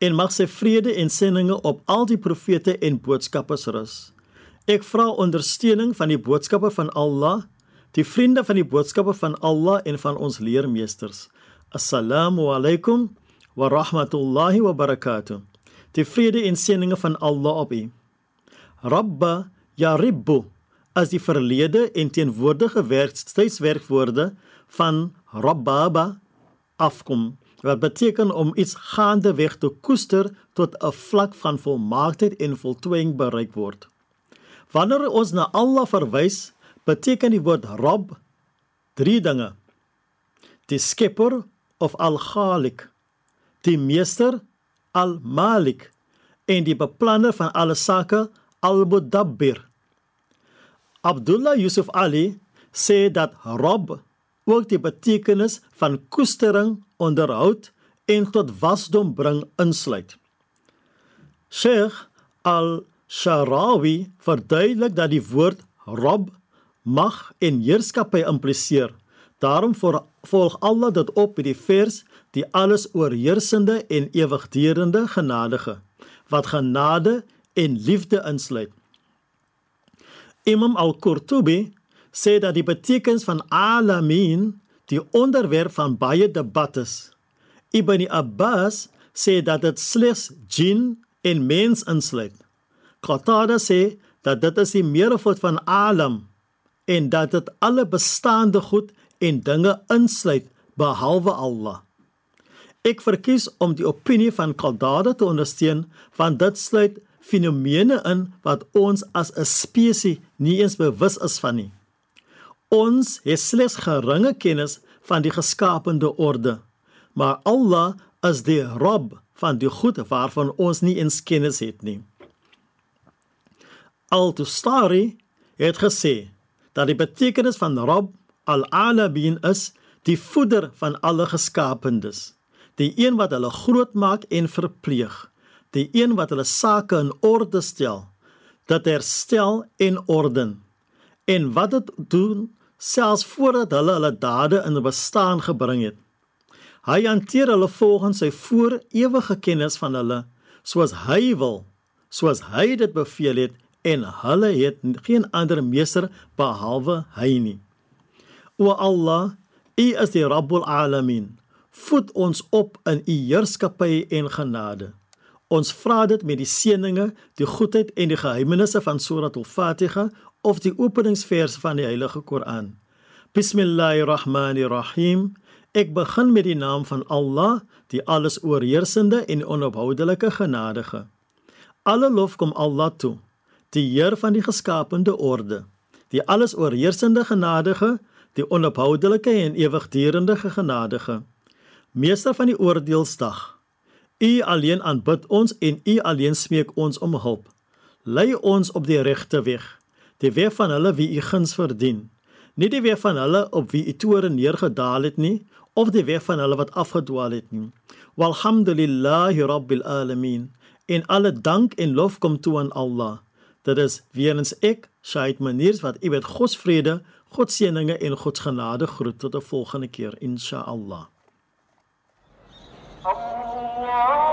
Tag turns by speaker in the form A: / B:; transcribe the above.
A: en mag sy vrede en sendinge op al die profete en boodskappers rus. Ek vra ondersteuning van die boodskappe van Allah, die vriende van die boodskappe van Allah en van ons leermeesters. Assalamu alaykum wa rahmatullahi wa barakatuh. Die vrede en sendinge van Allah op u. Rabba ya ribbu as die verlede en teenwoordige werk steeds werkwoorde van rabbaba afkom wat beteken om iets gaandeweg te koester tot 'n vlak van volmaaktheid en voltooiing bereik word. Wanneer ons na Allah verwys, beteken die woord Rabb drie dinge. Die Skepper of Al-Khaliq, die Meester Al-Malik en die beplanner van alle sake Al-Mudabbir. Abdullah Yusuf Ali sê dat Rabb ook die betekenis van koestering, onderhoud en tot wasdom bring insluit. Sheikh Al-Sharawi verduidelik dat die woord Rabb mag en heerskappy impliseer. Daarom volg Allah dit op met die vers die alles oorheersende en ewigdurende genadige wat genade en liefde insluit. Imam Al-Qurtubi sê dat die betekenis van alamin die onderwerp van baie debatte is. Ibn Abbas sê dat dit slegs jin en mens insluit. Qatada sê dat dit is die meervoud van alam en dat dit alle bestaande goed en dinge insluit behalwe Allah. Ek verkies om die opinie van Qatada te ondersteun want dit sluit fenomene in wat ons as 'n spesies nie eens bewus is van nie. Ons het slegs geringe kennis van die geskapende orde, maar Allah is die Rabb van die goed waarvan ons nie eens kennis het nie. Al-Tustari het gesê dat die betekenis van Rabb al-Alamin is die voeder van alle geskaapendes, die een wat hulle grootmaak en verpleeg die een wat hulle sake in orde stel, dat herstel en orden. En wat dit doen selfs voordat hulle hulle dade in bestaan gebring het. Hy hanteer hulle volgens sy voor ewige kennis van hulle, soos hy wil, soos hy dit beveel het en hulle het geen ander meester behalwe hy nie. O Allah, U is die Rabbul Alamin. Voed ons op in U heerskappy en genade. Ons vra dit met die seëninge, die goedheid en die geheimenisse van Surat Al-Fatiha of die openingsvers van die Heilige Koran. Bismillahirrahmanirrahim. Ek begin met die naam van Allah, die alles oorheersende en onophoudelike genadige. Alle lof kom Allah toe, die Heer van die geskapende orde, die alles oorheersende genadige, die onophoudelike en ewigdurende genadige, meester van die oordeelsdag. U alleen aanbid ons en U alleen smeek ons om hulp. Lei ons op die regte weg, die weer van hulle wie u guns verdien, nie die weer van hulle op wie u toore neergedaal het nie, of die weer van hulle wat afgedwaal het nie. Walhamdulillahi rabbil alamin. En alle dank en lof kom toe aan Allah. Dit is weerens ek, Shaid Maniers wat u met God se vrede, God se seëninge en God se genade groet tot 'n volgende keer insha Allah. Allah